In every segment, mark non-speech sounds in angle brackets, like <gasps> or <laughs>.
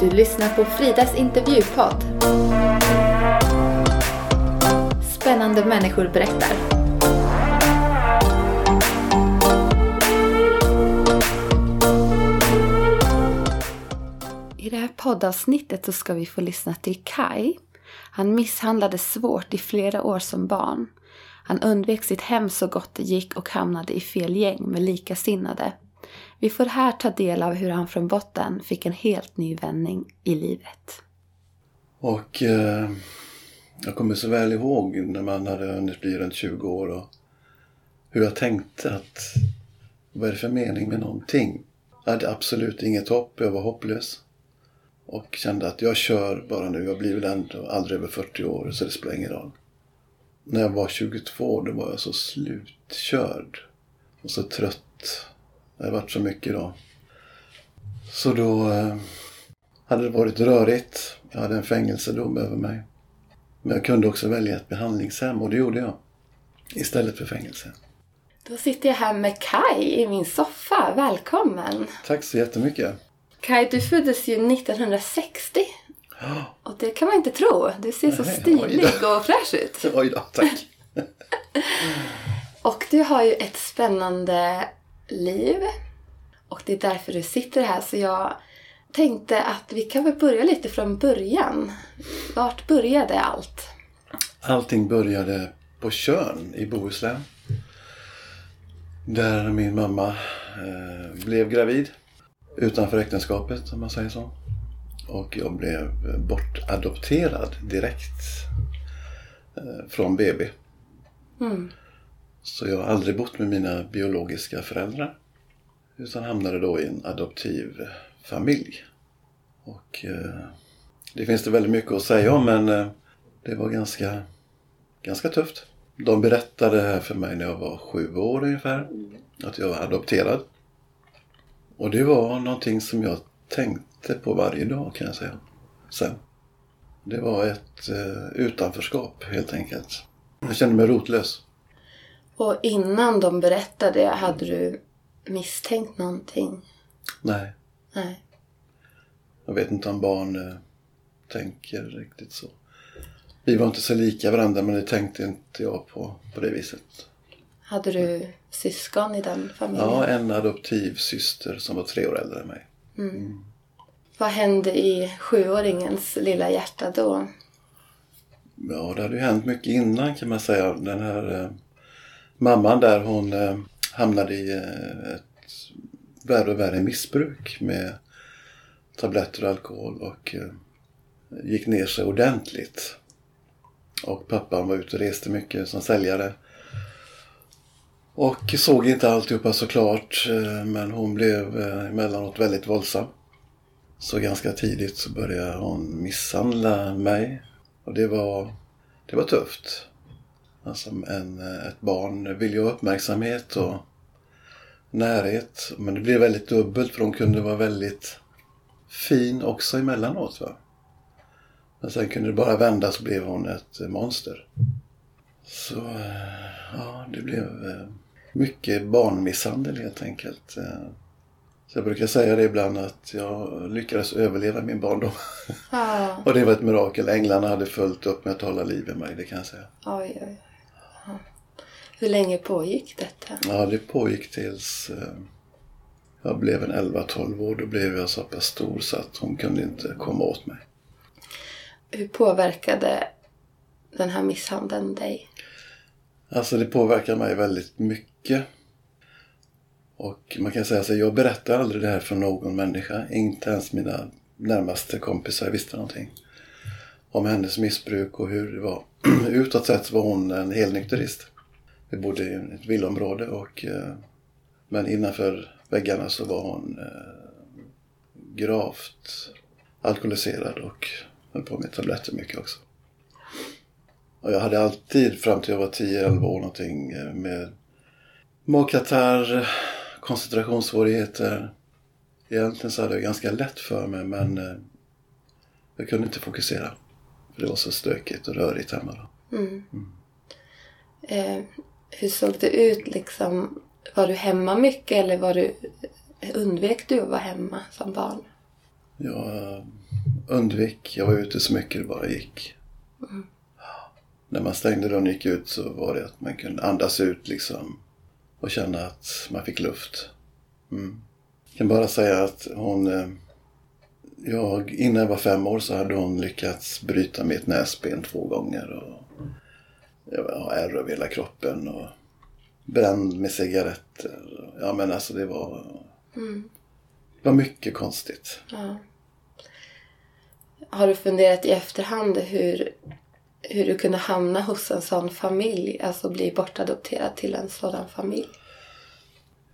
Du lyssnar på Fridas intervjupodd. Spännande människor berättar. I det här poddavsnittet så ska vi få lyssna till Kai. Han misshandlades svårt i flera år som barn. Han undvek sitt hem så gott det gick och hamnade i fel gäng med likasinnade. Vi får här ta del av hur han från botten fick en helt ny vändning i livet. Och eh, jag kommer så väl ihåg när man hade hunnit bli runt 20 år och hur jag tänkte att vad är det för mening med någonting? Jag hade absolut inget hopp, jag var hopplös. Och kände att jag kör bara nu, jag blir väl ändå aldrig över 40 år så det spelar ingen roll. När jag var 22 då var jag så slutkörd och så trött. Det har varit så mycket då. Så då eh, hade det varit rörigt. Jag hade en fängelsedom över mig. Men jag kunde också välja ett behandlingshem och det gjorde jag. Istället för fängelse. Då sitter jag här med Kai i min soffa. Välkommen! Tack så jättemycket. Kai, du föddes ju 1960. <gasps> Och det kan man inte tro. Du ser så Nej, stilig och fräsch ut. <laughs> Oj då, tack. <laughs> Och du har ju ett spännande liv. Och det är därför du sitter här. Så jag tänkte att vi kan väl börja lite från början. Vart började allt? Allting började på Tjörn i Bohuslän. Där min mamma eh, blev gravid. Utanför äktenskapet om man säger så. Och jag blev bortadopterad direkt. Eh, från BB. Mm. Så jag har aldrig bott med mina biologiska föräldrar. Utan hamnade då i en adoptiv familj. Och eh, det finns det väldigt mycket att säga om men eh, det var ganska, ganska tufft. De berättade här för mig när jag var sju år ungefär. Att jag var adopterad. Och det var någonting som jag tänkte på varje dag kan jag säga. Sen. Det var ett eh, utanförskap helt enkelt. Jag kände mig rotlös. Och innan de berättade, hade du misstänkt någonting? Nej, Nej. jag vet inte om barn eh, tänker riktigt så. Vi var inte så lika varandra men det tänkte inte jag på på det viset. Hade du syskon i den familjen? Ja, en adoptiv syster som var tre år äldre än mig. Vad hände i sjuåringens lilla hjärta då? Ja, det hade ju hänt mycket innan kan man säga. Den här eh, mamman där hon eh, hamnade i eh, ett värre och värre missbruk med tabletter och alkohol och eh, gick ner sig ordentligt. Och pappan var ute och reste mycket som säljare. Och såg inte alltihopa såklart eh, men hon blev eh, emellanåt väldigt våldsam. Så ganska tidigt så började hon misshandla mig. Och det var, det var tufft. Alltså en, eh, ett barn vill ju ha uppmärksamhet och närhet. Men det blev väldigt dubbelt för hon kunde vara väldigt fin också emellanåt. Va? Men sen kunde det bara vända så blev hon ett monster. Så eh, ja, det blev eh, mycket barnmisshandel helt enkelt. Så jag brukar säga det ibland att jag lyckades överleva min barndom. Ja. <laughs> Och det var ett mirakel. Änglarna hade fullt upp med att hålla liv i mig, det kan jag säga. Oj, oj. Hur länge pågick detta? Ja, det pågick tills eh, jag blev en 11-12 år. Då blev jag så pass stor så att hon kunde inte komma åt mig. Hur påverkade den här misshandeln dig? Alltså det påverkar mig väldigt mycket. Och man kan säga så jag berättar aldrig det här för någon människa. Inte ens mina närmaste kompisar visste någonting. Om hennes missbruk och hur det var. <clears throat> Utåt sett var hon en helnykterist. Vi bodde i ett villaområde och eh, men innanför väggarna så var hon eh, gravt alkoholiserad och höll på med tabletter mycket också. Och jag hade alltid fram till jag var 10-11 år någonting eh, med magkatarr, koncentrationssvårigheter. Egentligen så hade jag ganska lätt för mig men jag kunde inte fokusera. För det var så stökigt och rörigt hemma då. Mm. Eh, hur såg det ut liksom? Var du hemma mycket eller var du, undvek du att vara hemma som barn? Jag, undvek. Jag var ute så mycket det bara gick. Mm. När man stängde dörren och gick ut så var det att man kunde andas ut liksom. Och känna att man fick luft. Mm. Jag kan bara säga att hon... Eh, jag, innan jag var fem år så hade hon lyckats bryta mitt näsben två gånger. Och jag har ärr över hela kroppen och bränd med cigaretter. Ja men alltså det var... Mm. Det var mycket konstigt. Ja. Har du funderat i efterhand hur, hur du kunde hamna hos en sån familj? Alltså bli bortadopterad till en sådan familj?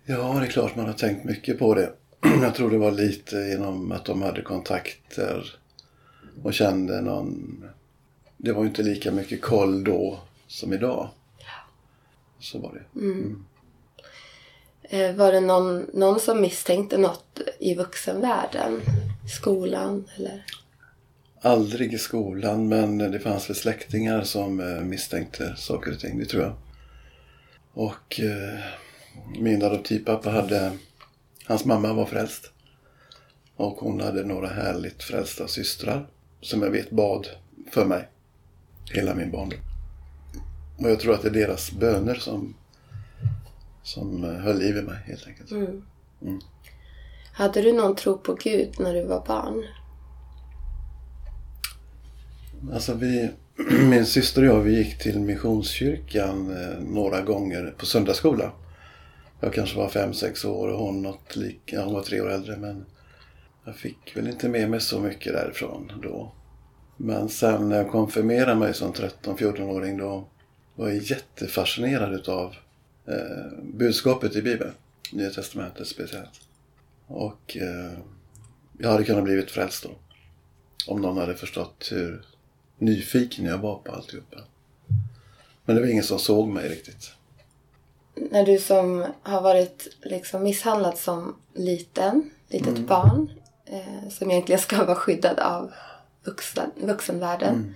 Ja, det är klart man har tänkt mycket på det. <clears throat> Jag tror det var lite genom att de hade kontakter och kände någon... Det var inte lika mycket koll då som idag. Så var det. Mm. Mm. Eh, var det någon, någon som misstänkte något i vuxenvärlden? Skolan eller? Aldrig i skolan men det fanns väl släktingar som eh, misstänkte saker och ting, det tror jag. Och eh, min adoptivpappa hade, hans mamma var frälst. Och hon hade några härligt frälsta systrar som jag vet bad för mig hela min barndom. Och jag tror att det är deras böner som, som eh, höll liv i mig helt enkelt. Mm. Mm. Hade du någon tro på Gud när du var barn? Alltså vi, <clears throat> min syster och jag vi gick till Missionskyrkan eh, några gånger på söndagsskola. Jag kanske var fem, sex år och hon, något lik, ja, hon var tre år äldre men jag fick väl inte med mig så mycket därifrån då. Men sen när jag konfirmerade mig som 13-14-åring då var jättefascinerad utav eh, budskapet i Bibeln. Nya Testamentet speciellt. Och eh, jag hade kunnat blivit frälst då. Om någon hade förstått hur nyfiken jag var på alltihopa. Men det var ingen som såg mig riktigt. När du som har varit liksom misshandlad som liten, litet mm. barn, eh, som egentligen ska vara skyddad av vuxen, vuxenvärlden. Mm.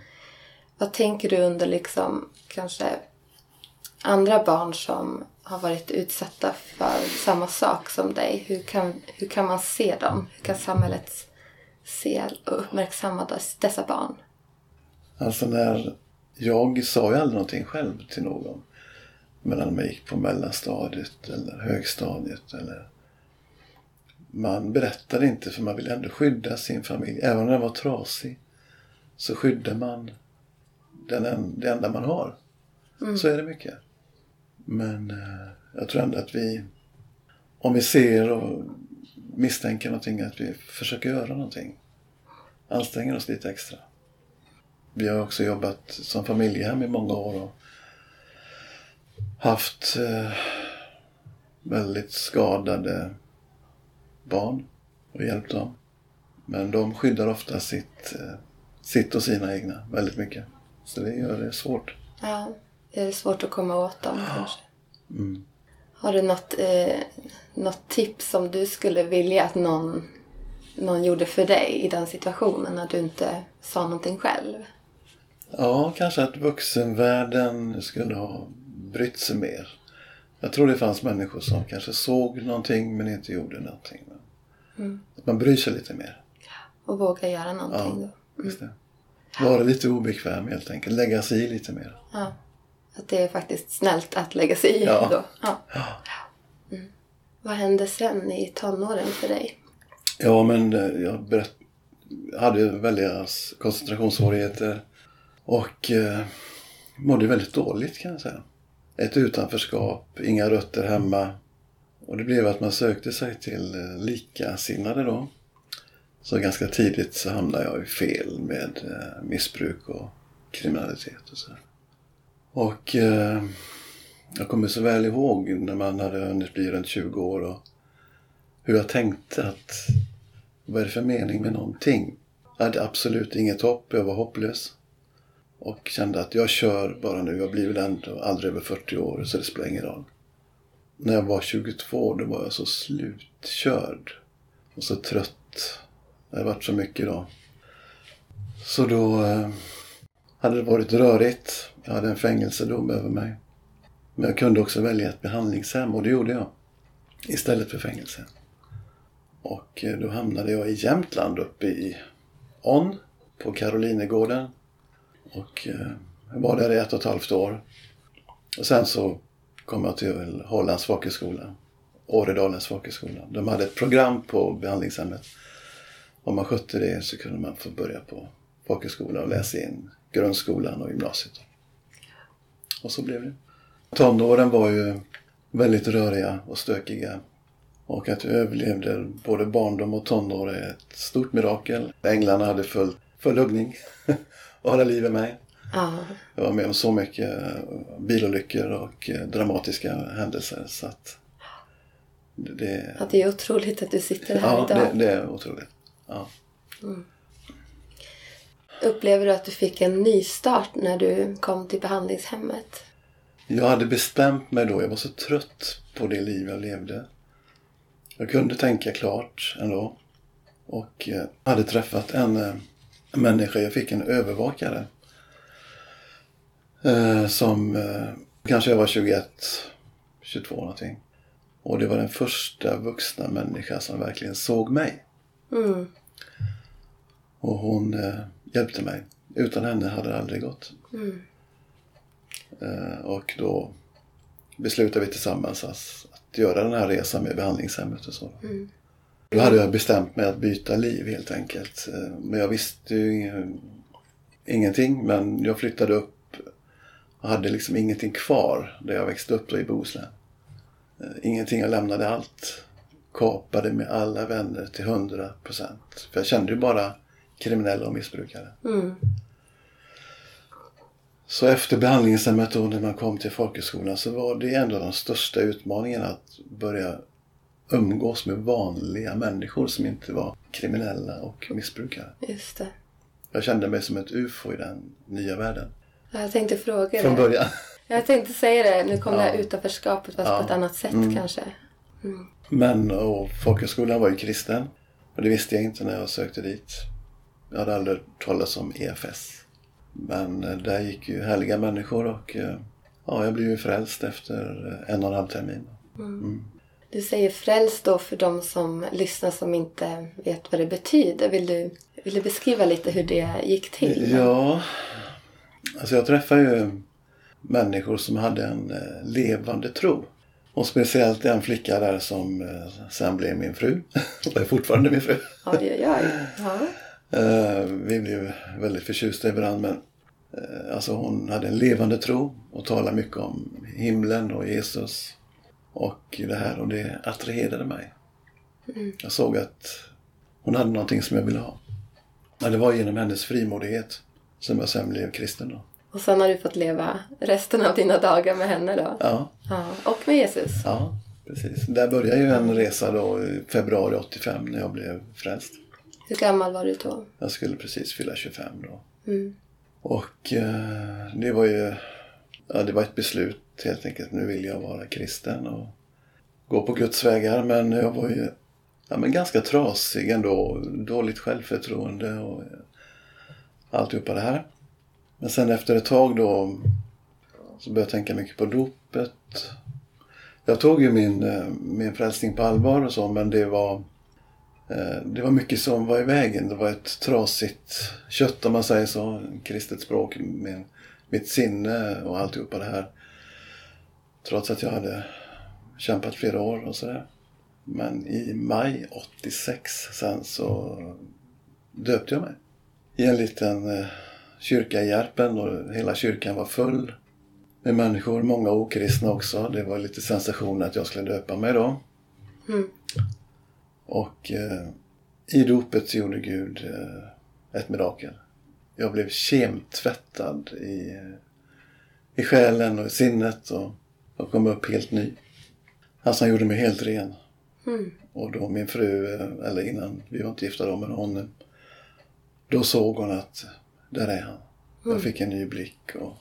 Vad tänker du under liksom kanske andra barn som har varit utsatta för samma sak som dig? Hur kan, hur kan man se dem? Hur kan samhället se och uppmärksamma dessa barn? Alltså när jag sa ju aldrig någonting själv till någon. Medan man gick på mellanstadiet eller högstadiet eller man berättade inte för man ville ändå skydda sin familj. Även om den var trasig så skyddade man den, det enda man har. Mm. Så är det mycket. Men eh, jag tror ändå att vi, om vi ser och misstänker någonting, att vi försöker göra någonting. Anstränger oss lite extra. Vi har också jobbat som familjehem i många år och haft eh, väldigt skadade barn och hjälpt dem. Men de skyddar ofta sitt, eh, sitt och sina egna väldigt mycket. Så det gör det svårt. Ja, det är svårt att komma åt dem ja. kanske. Mm. Har du något, eh, något tips som du skulle vilja att någon, någon gjorde för dig i den situationen när du inte sa någonting själv? Ja, kanske att vuxenvärlden skulle ha brytt sig mer. Jag tror det fanns människor som kanske såg någonting men inte gjorde någonting. Mm. Att man bryr sig lite mer. Och vågar göra någonting ja, då. Mm. Vara lite obekväm helt enkelt. Lägga sig i lite mer. Ja. Att det är faktiskt snällt att lägga sig i ja. då. Ja. ja. Mm. Vad hände sen i tonåren för dig? Ja, men eh, jag berätt, hade väldiga koncentrationssvårigheter. Och eh, mådde väldigt dåligt kan jag säga. Ett utanförskap, inga rötter hemma. Och det blev att man sökte sig till eh, likasinnade då. Så ganska tidigt så hamnade jag i fel med eh, missbruk och kriminalitet och så. Och eh, jag kommer så väl ihåg när man hade hunnit bli runt 20 år och hur jag tänkte att vad är det för mening med någonting? Jag hade absolut inget hopp, jag var hopplös. Och kände att jag kör bara nu, jag blir väl ändå aldrig över 40 år så det spelar ingen roll. När jag var 22 då var jag så slutkörd och så trött det har varit så mycket då. Så då eh, hade det varit rörigt. Jag hade en fängelsedom över mig. Men jag kunde också välja ett behandlingshem och det gjorde jag. Istället för fängelse. Och eh, då hamnade jag i Jämtland uppe i On på Karolinegården. Och eh, jag var där i ett och ett halvt år. Och sen så kom jag till Hollands folkhögskola. Åredalens folkhögskola. De hade ett program på behandlingshemmet. Om man skötte det så kunde man få börja på folkhögskola och läsa in grundskolan och gymnasiet. Och så blev det. Tonåren var ju väldigt röriga och stökiga. Och att jag överlevde både barndom och tonår är ett stort mirakel. Änglarna hade full huggning <laughs> och hålla liv i mig. Ja. Jag var med om så mycket bilolyckor och dramatiska händelser så att det, ja, det är otroligt att du sitter här ja, idag. det, det är otroligt. Ja. Upplever du att du fick en ny start när du kom till behandlingshemmet? Jag hade bestämt mig då. Jag var så trött på det liv jag levde. Jag kunde tänka klart ändå. Och eh, hade träffat en eh, människa. Jag fick en övervakare. Eh, som kanske jag var 21, 22 någonting. Och det var den första vuxna människa som verkligen såg mig. Mm. Och hon eh, hjälpte mig. Utan henne hade det aldrig gått. Mm. Eh, och då beslutade vi tillsammans att, att göra den här resan med behandlingshemmet och så. Mm. Då hade jag bestämt mig att byta liv helt enkelt. Eh, Men jag visste ju ing- ingenting. Men jag flyttade upp och hade liksom ingenting kvar där jag växte upp då i Bohuslän. Eh, Ingenting, jag lämnade allt. Kapade med alla vänner till 100 procent. För jag kände ju bara kriminella och missbrukare. Mm. Så efter behandlingshemmet och när man kom till folkhögskolan så var det ändå den största utmaningen att börja umgås med vanliga människor som inte var kriminella och missbrukare. Just det. Jag kände mig som ett ufo i den nya världen. Jag tänkte fråga Från det. början. Jag tänkte säga det. Nu kom det här Ja. utanförskapet fast Ja. på ett annat sätt Mm. kanske. Men och folkhögskolan var ju kristen. Och det visste jag inte när jag sökte dit. Jag hade aldrig talas om EFS. Men eh, där gick ju härliga människor och eh, ja, jag blev ju frälst efter eh, en och en halv termin. Du säger frälst då för de som lyssnar som inte vet vad det betyder. Vill du, vill du beskriva lite hur det gick till? Ja, alltså jag träffade ju människor som hade en levande tro. Och speciellt en flicka där som eh, sen blev min fru. <laughs> Och är fortfarande min fru. Oj. Ja. Eh, vi blev väldigt förtjusta i varandra. Men eh, alltså hon hade en levande tro och talade mycket om himlen och Jesus. Och det här och det attraherade mig. Jag såg att hon hade någonting som jag ville ha. Men det var genom hennes frimodighet som jag sen blev kristen då. Och sen har du fått leva resten av dina dagar med henne då? Ja, Ja. Och med Jesus? ja precis. Där började ju en resa då i februari 85 när jag blev frälst. Hur gammal var du då? Jag skulle precis fylla 25 då. Mm. Och eh, det var ju ja, det var ett beslut helt enkelt. Nu vill jag vara kristen och gå på Guds vägar. Men jag var ju ja, men ganska trasig ändå. Dåligt självförtroende och alltihopa det här. Men sen efter ett tag då så började jag tänka mycket på dopet. Jag tog ju min, eh, min frälsning på allvar och så men det var eh, Det var mycket som var i vägen. Det var ett trasigt kött om man säger så. Kristet språk med mitt sinne och alltihopa det här. Trots att jag hade kämpat flera år och sådär. Men i maj 86 sen så döpte jag mig. I en liten eh, kyrka i Järpen och hela kyrkan var full med människor, många okristna också. Det var lite sensation att jag skulle döpa mig då. Mm. Och eh, i dopet gjorde Gud eh, ett mirakel. Jag blev kemtvättad i, i själen och i sinnet och, och kom upp helt ny. Alltså han gjorde mig helt ren. Mm. Och då min fru, eh, eller innan, vi var inte gifta då, men hon, då såg hon att där är han. Jag fick en ny blick och,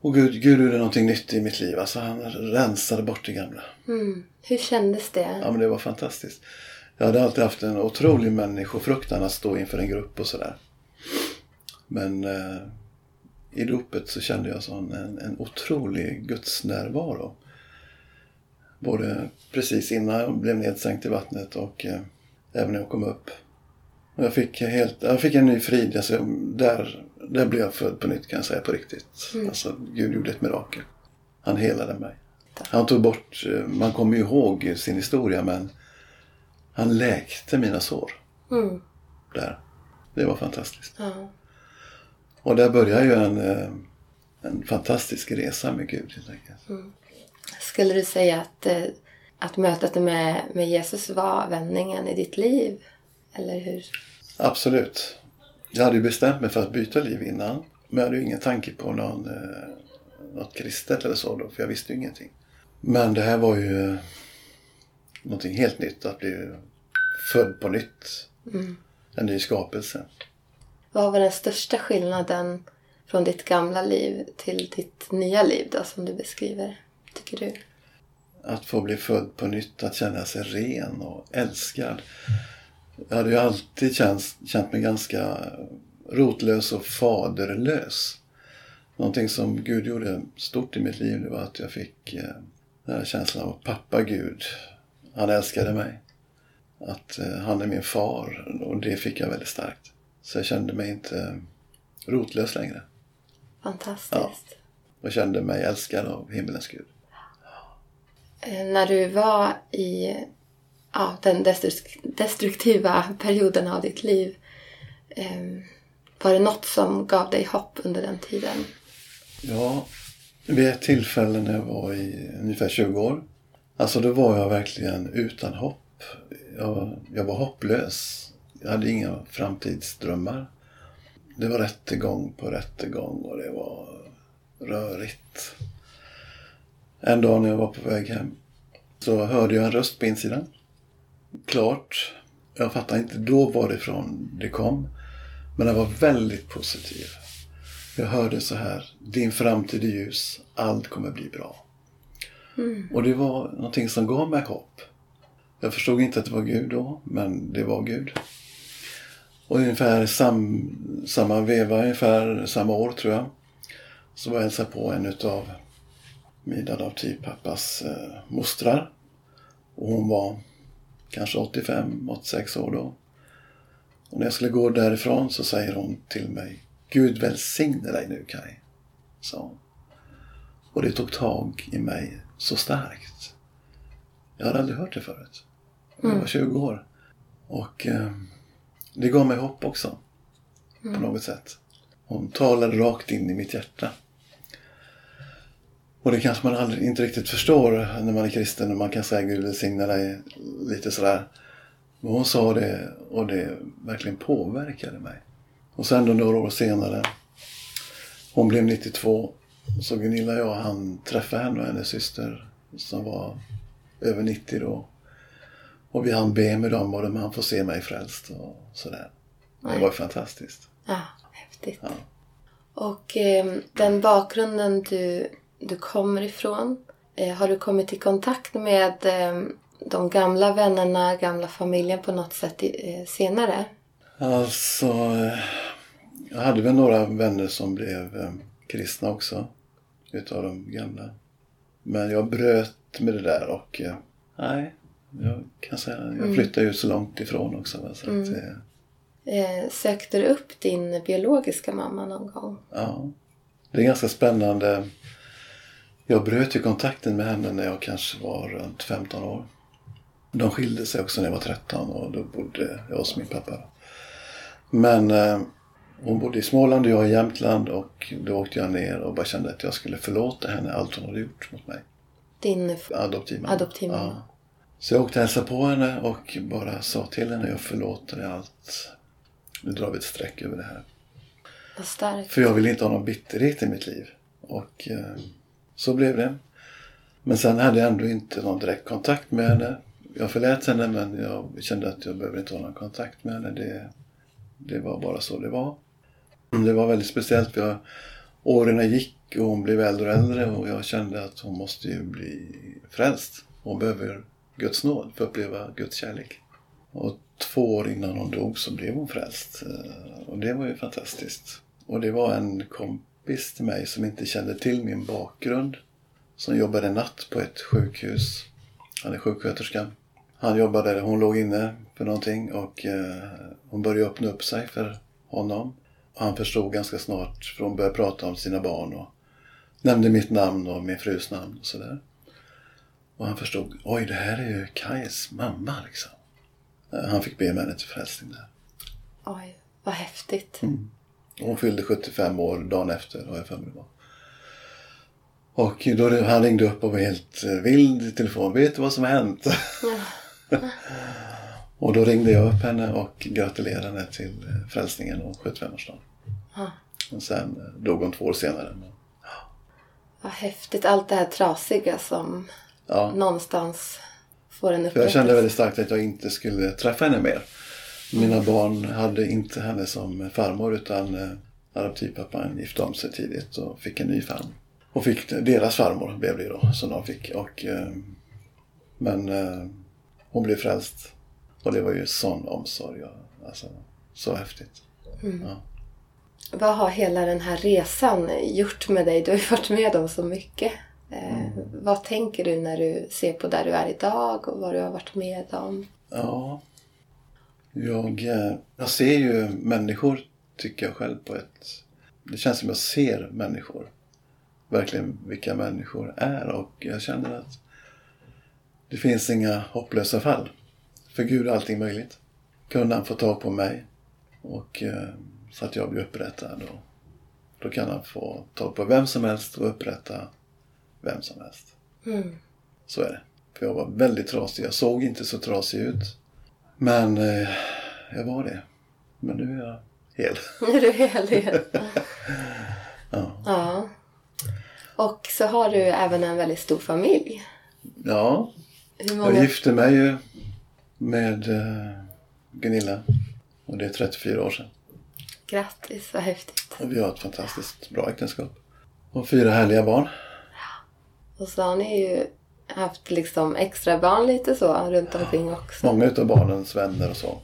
och Gud, Gud gjorde någonting nytt i mitt liv. Alltså han rensade bort det gamla. Mm. Hur kändes det? Ja men det var fantastiskt. Jag hade alltid haft en otrolig människofruktan att stå inför en grupp och sådär. Men eh, i dopet så kände jag sån en, en otrolig gudsnärvaro. Både precis innan jag blev nedsänkt i vattnet och eh, även när jag kom upp. Jag fick, helt, jag fick en ny frid. Alltså, där, där blev jag född på nytt kan jag säga på riktigt. Mm. Alltså, Gud gjorde ett mirakel. Han helade mig. Han tog bort, eh, man kommer ju ihåg sin historia men han läkte mina sår. Mm. Där. Det var fantastiskt. Ja. Och där började ju en, eh, en fantastisk resa med Gud helt enkelt. Skulle du säga att, eh, att mötet med, med Jesus var vändningen i ditt liv? Eller hur? Absolut. Jag hade ju bestämt mig för att byta liv innan. Men jag hade ju ingen tanke på någon, eh, något kristet eller så då, för jag visste ju ingenting. Men det här var ju eh, någonting helt nytt, att bli född på nytt. En ny skapelse. Vad var den största skillnaden från ditt gamla liv till ditt nya liv då, som du beskriver, tycker du? Att få bli född på nytt, att känna sig ren och älskad. Jag hade ju alltid känt, känt mig ganska rotlös och faderlös. Någonting som Gud gjorde stort i mitt liv det var att jag fick eh, den här känslan av pappa Gud. Han älskade mig. Att eh, han är min far och det fick jag väldigt starkt. Så jag kände mig inte rotlös längre. Fantastiskt. Och kände mig älskad av himmelens Gud. Eh, När du var i ja, den destruktiva perioden av ditt liv, ehm, var det något som gav dig hopp under den tiden? Ja, vid ett tillfälle när jag var i ungefär 20 år. Alltså då var jag verkligen utan hopp. Jag, jag var hopplös. Jag hade inga framtidsdrömmar. Det var rättegång på rättegång och det var rörigt. En dag när jag var på väg hem så hörde jag en röst på insidan. Klart. Jag fattar inte då varifrån det kom. Men den var väldigt positiv. Jag hörde så här. Din framtid är ljus. Allt kommer bli bra. Och det var någonting som gav mig hopp. Jag förstod inte att det var Gud då, men det var Gud. Och ungefär sam, samma veva, ungefär samma år tror jag, så var jag hälsade på en utav min adoptivpappas eh, mostrar. Och hon var kanske 85-86 år då. Och när jag skulle gå därifrån så säger hon till mig Gud välsigne dig nu sa hon. Och det tog tag i mig så starkt. Jag hade aldrig hört det förut. Jag var 20 år. Och eh, det gav mig hopp också. På något sätt. Hon talade rakt in i mitt hjärta. Och det kanske man aldrig, inte riktigt förstår när man är kristen och man kan säga Gud välsigne dig lite sådär. Men hon sa det och det verkligen påverkade mig. Och sen då några år senare, hon blev 92, så Gunilla och jag han träffa henne och hennes syster som var över 90 då. Och vi hann be med dem och de han får se mig frälst och sådär. Det var fantastiskt. Ja, häftigt. Ja. Och eh, den bakgrunden du, du kommer ifrån, eh, har du kommit i kontakt med eh, de gamla vännerna, gamla familjen på något sätt eh, senare? Alltså, jag hade väl några vänner som blev kristna också. Utav de gamla. Men jag bröt med det där och nej, jag kan säga jag flyttade ju så långt ifrån också. Så att, eh, Eh, sökte du upp din biologiska mamma någon gång? ja, det är ganska spännande. Jag bröt ju kontakten med henne när jag kanske var runt 15 år. De skilde sig också när jag var 13 och då bodde jag hos min pappa. Men eh, hon bodde i Småland och jag i Jämtland och då åkte jag ner och bara kände att jag skulle förlåta henne allt hon hade gjort mot mig. Din Adoptivmamma. adoptivmamma? Ja. Så jag åkte och hälsade på henne och bara sa till henne jag förlåter dig allt. Nu drar vi ett streck över det här. Vad starkt. För jag ville inte ha någon bitterhet i mitt liv. Och eh, så blev det. Men sen hade jag ändå inte någon direkt kontakt med henne. Jag förlät henne men jag kände att jag behöver inte ha någon kontakt med henne. Det, det var bara så det var. Det var väldigt speciellt. för Jag, åren gick och hon blev äldre och äldre och jag kände att hon måste ju bli frälst. Hon behöver Guds nåd för att uppleva Guds kärlek. Och två år innan hon dog så blev hon frälst. Eh, och det var ju fantastiskt. Och det var en kompis till mig som inte kände till min bakgrund. Som jobbade natt på ett sjukhus. Han är sjuksköterska. Han jobbade, hon låg inne för någonting och eh, hon började öppna upp sig för honom. Han förstod ganska snart, för hon började prata om sina barn och nämnde mitt namn och min frus namn och sådär. Och han förstod, oj det här är ju Kajs mamma liksom. Eh, Han fick be med henne till frälsning där. Oj, vad häftigt. Och Hon fyllde 75 år dagen efter, har jag för mig det var. Och då han ringde upp och var helt eh, vild i telefon. Vet du vad som har hänt? <laughs> och då ringde jag upp henne och gratulerade henne till eh, frälsningen och 75-årsdagen. Ja. Och sen eh, dog hon två år senare. Men, Vad häftigt. Allt det här trasiga som ja, någonstans får en för jag upprättelse. kände väldigt starkt att jag inte skulle träffa henne mer. Mina barn hade inte henne som farmor utan eh, adoptivpappan gifte om sig tidigt och fick en ny farmor. Och fick deras farmor blev det då som de fick. Och, eh, men eh, hon blev frälst. Och det var ju sån omsorg. Alltså, så häftigt. Ja. Vad har hela den här resan gjort med dig? Du har ju varit med om så mycket. Eh, Vad tänker du när du ser på där du är idag och vad du har varit med om? Ja. Jag, eh, jag ser ju människor, tycker jag själv, på ett... Det känns som jag ser människor. Verkligen vilka människor är och jag känner att det finns inga hopplösa fall. För Gud är allting möjligt. Kunde han få tag på mig och eh, så att jag blir upprättad och då kan han få tag på vem som helst och upprätta vem som helst. Mm. Så är det. För jag var väldigt trasig. Jag såg inte så trasig ut. Men eh, jag var det. Men nu är jag hel. <laughs> Nu är du hel igen. Ja. Ja. Och så har du även en väldigt stor familj. ja, Hur jag många? gifte mig ju med eh, Gunilla. Och det är 34 år sedan. Grattis, vad häftigt. Och vi har ett fantastiskt bra äktenskap. Och fyra härliga barn. Och så har ni ju haft liksom extra barn lite så runt omkring också. Många utav barnens vänner och så.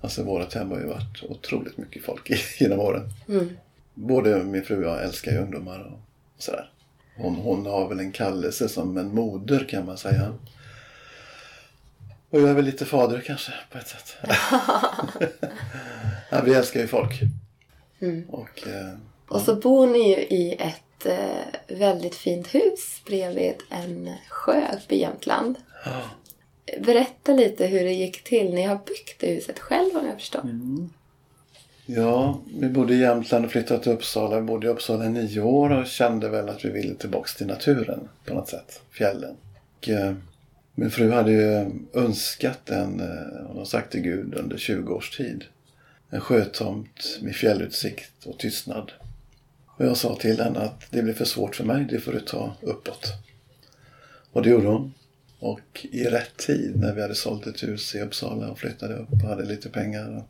Alltså vårat hem har ju varit otroligt mycket folk i, <laughs> genom åren. Mm. Både min fru och jag älskar ju ungdomar och sådär. Hon, hon har väl en kallelse som en moder kan man säga. Och jag är väl lite fader kanske på ett sätt. <laughs> <laughs> ja, vi älskar ju folk. Och eh, Och så bor ni ju i ett eh, väldigt fint hus bredvid en sjö uppe i Jämtland. Berätta lite hur det gick till. Ni har byggt det huset själv om jag förstår. ja, vi bodde i Jämtland och flyttade till Uppsala. Vi bodde i Uppsala i nio år och kände väl att vi ville tillbaks till naturen på något sätt. Fjällen. Och, eh, min fru hade ju önskat en, eh, hon har sagt till Gud under 20 års tid. En sjötomt med fjällutsikt och tystnad. Och jag sa till henne att det blir för svårt för mig, det får du ta uppåt. Och det gjorde hon. Och i rätt tid när vi hade sålt ett hus i Uppsala och flyttade upp och hade lite pengar.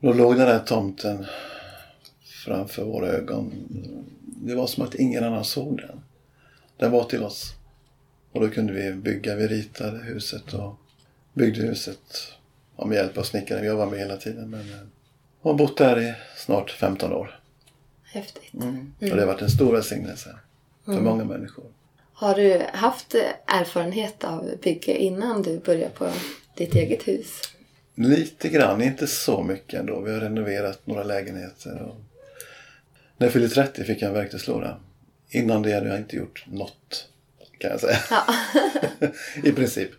Då låg den där tomten framför våra ögon. Det var som att ingen annan såg den. Den var till oss. Och då kunde vi bygga, vi ritade huset och byggde huset ja, med hjälp av snickaren. Jag var med hela tiden. Men, och har bott där i snart 15 år. Häftigt. Mm. Och det har varit en stor välsignelse för många människor. Har du haft erfarenhet av bygge innan du började på ditt eget hus? Lite grann, inte så mycket ändå. Vi har renoverat några lägenheter. Och... När jag fyllde 30 fick jag en verktygslåda. Innan det hade jag inte gjort något, kan jag säga. Ja. <laughs> I princip.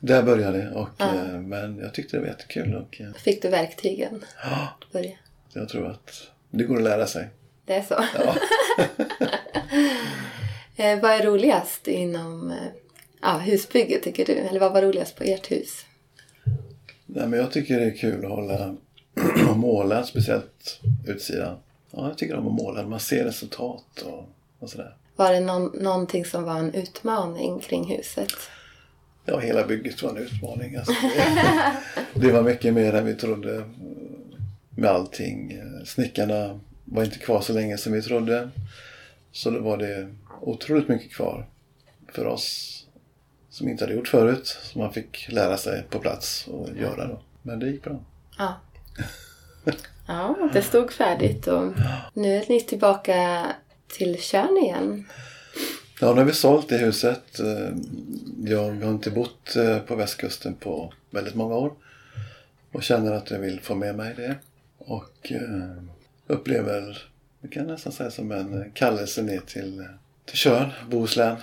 Där började det. Och, eh, Men jag tyckte det var jättekul. Och, eh, Fick du verktygen? ja, Börja. jag tror att det går att lära sig. Det är så. Ja. <laughs> Eh, vad är roligast inom eh, ja, husbygge tycker du? Eller vad var roligast på ert hus? Nej, men jag tycker det är kul att hålla <clears throat> och måla, speciellt utsidan. Ja, jag tycker om att måla. Man ser resultat och, och sådär. Var det någon, någonting som var en utmaning kring huset? Ja, hela bygget var en utmaning. Alltså, det, <laughs> det var mycket mer än vi trodde med allting. Snickarna var inte kvar så länge som vi trodde. Så då var det otroligt mycket kvar för oss som inte hade gjort förut. Som man fick lära sig på plats och göra då. Men det gick bra. Ja. Ja, det stod färdigt och nu är ni tillbaka till Tjörn igen. Ja, nu har vi sålt det huset. Eh, Jag har inte bott eh, på västkusten på väldigt många år. Och känner att jag vill få med mig det. Och eh, upplever, vi kan nästan säga som en kallelse ner till, till Tjörn, Bohuslän.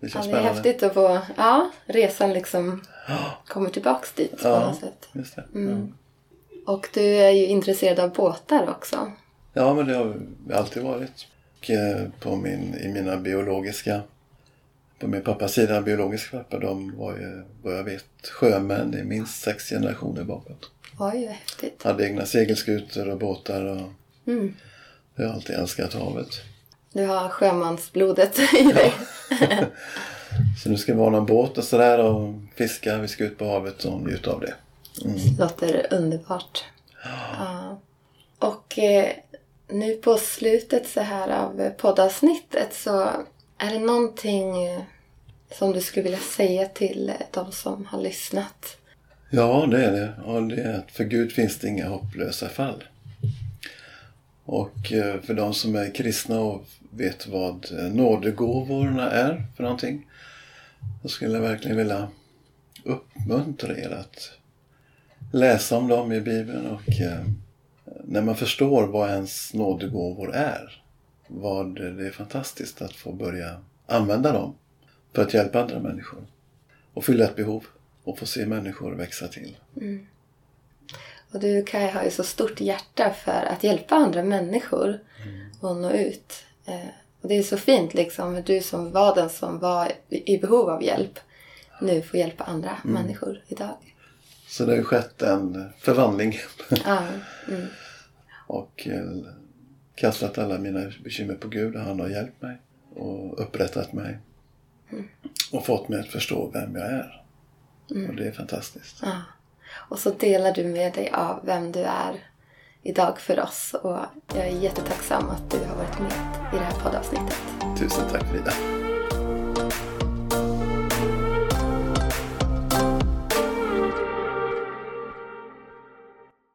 Det Ja, känns det är spännande. häftigt att få, ja, resan liksom <gasps> kommer tillbaks dit på Ja. något sätt. Just det. Mm. Och du är ju intresserad av båtar också. Ja, men det har vi alltid varit. Och eh, på min, i mina biologiska, på min pappas sida, biologiska pappa, de var ju vad jag vet sjömän i minst sex generationer bakåt. Oj, vad häftigt. Hade egna segelskutor och båtar och Mm. jag har alltid älskat havet. Du har sjömansblodet i dig. <laughs> Så nu ska vi ha någon båt och sådär och fiska. Vi ska ut på havet och njuta av det. Låter underbart. Ja. Och eh, nu på slutet så här av poddavsnittet så är det någonting eh, som du skulle vilja säga till eh, de som har lyssnat? Ja, det är det. Och det är att för Gud finns det inga hopplösa fall. Och eh, för de som är kristna och vet vad eh, nådegåvorna är för någonting. Så skulle jag verkligen vilja uppmuntra er att läsa om dem i Bibeln och eh, när man förstår vad ens nådegåvor är. Vad det är fantastiskt att få börja använda dem för att hjälpa andra människor. Och fylla ett behov och få se människor växa till. Och du Kai har ju så stort hjärta för att hjälpa andra människor och nå ut. Eh, och det är så fint liksom, du som var den som var i behov av hjälp nu får hjälpa andra människor idag. Så det har ju skett en förvandling Ja, <laughs> mm. och eh, kastat alla mina bekymmer på Gud och han har hjälpt mig och upprättat mig. Och fått mig att förstå vem jag är. Och det är fantastiskt. ja. Och så delar du med dig av vem du är idag för oss. Och jag är jättetacksam att du har varit med i det här poddavsnittet. Tusen tack Frida.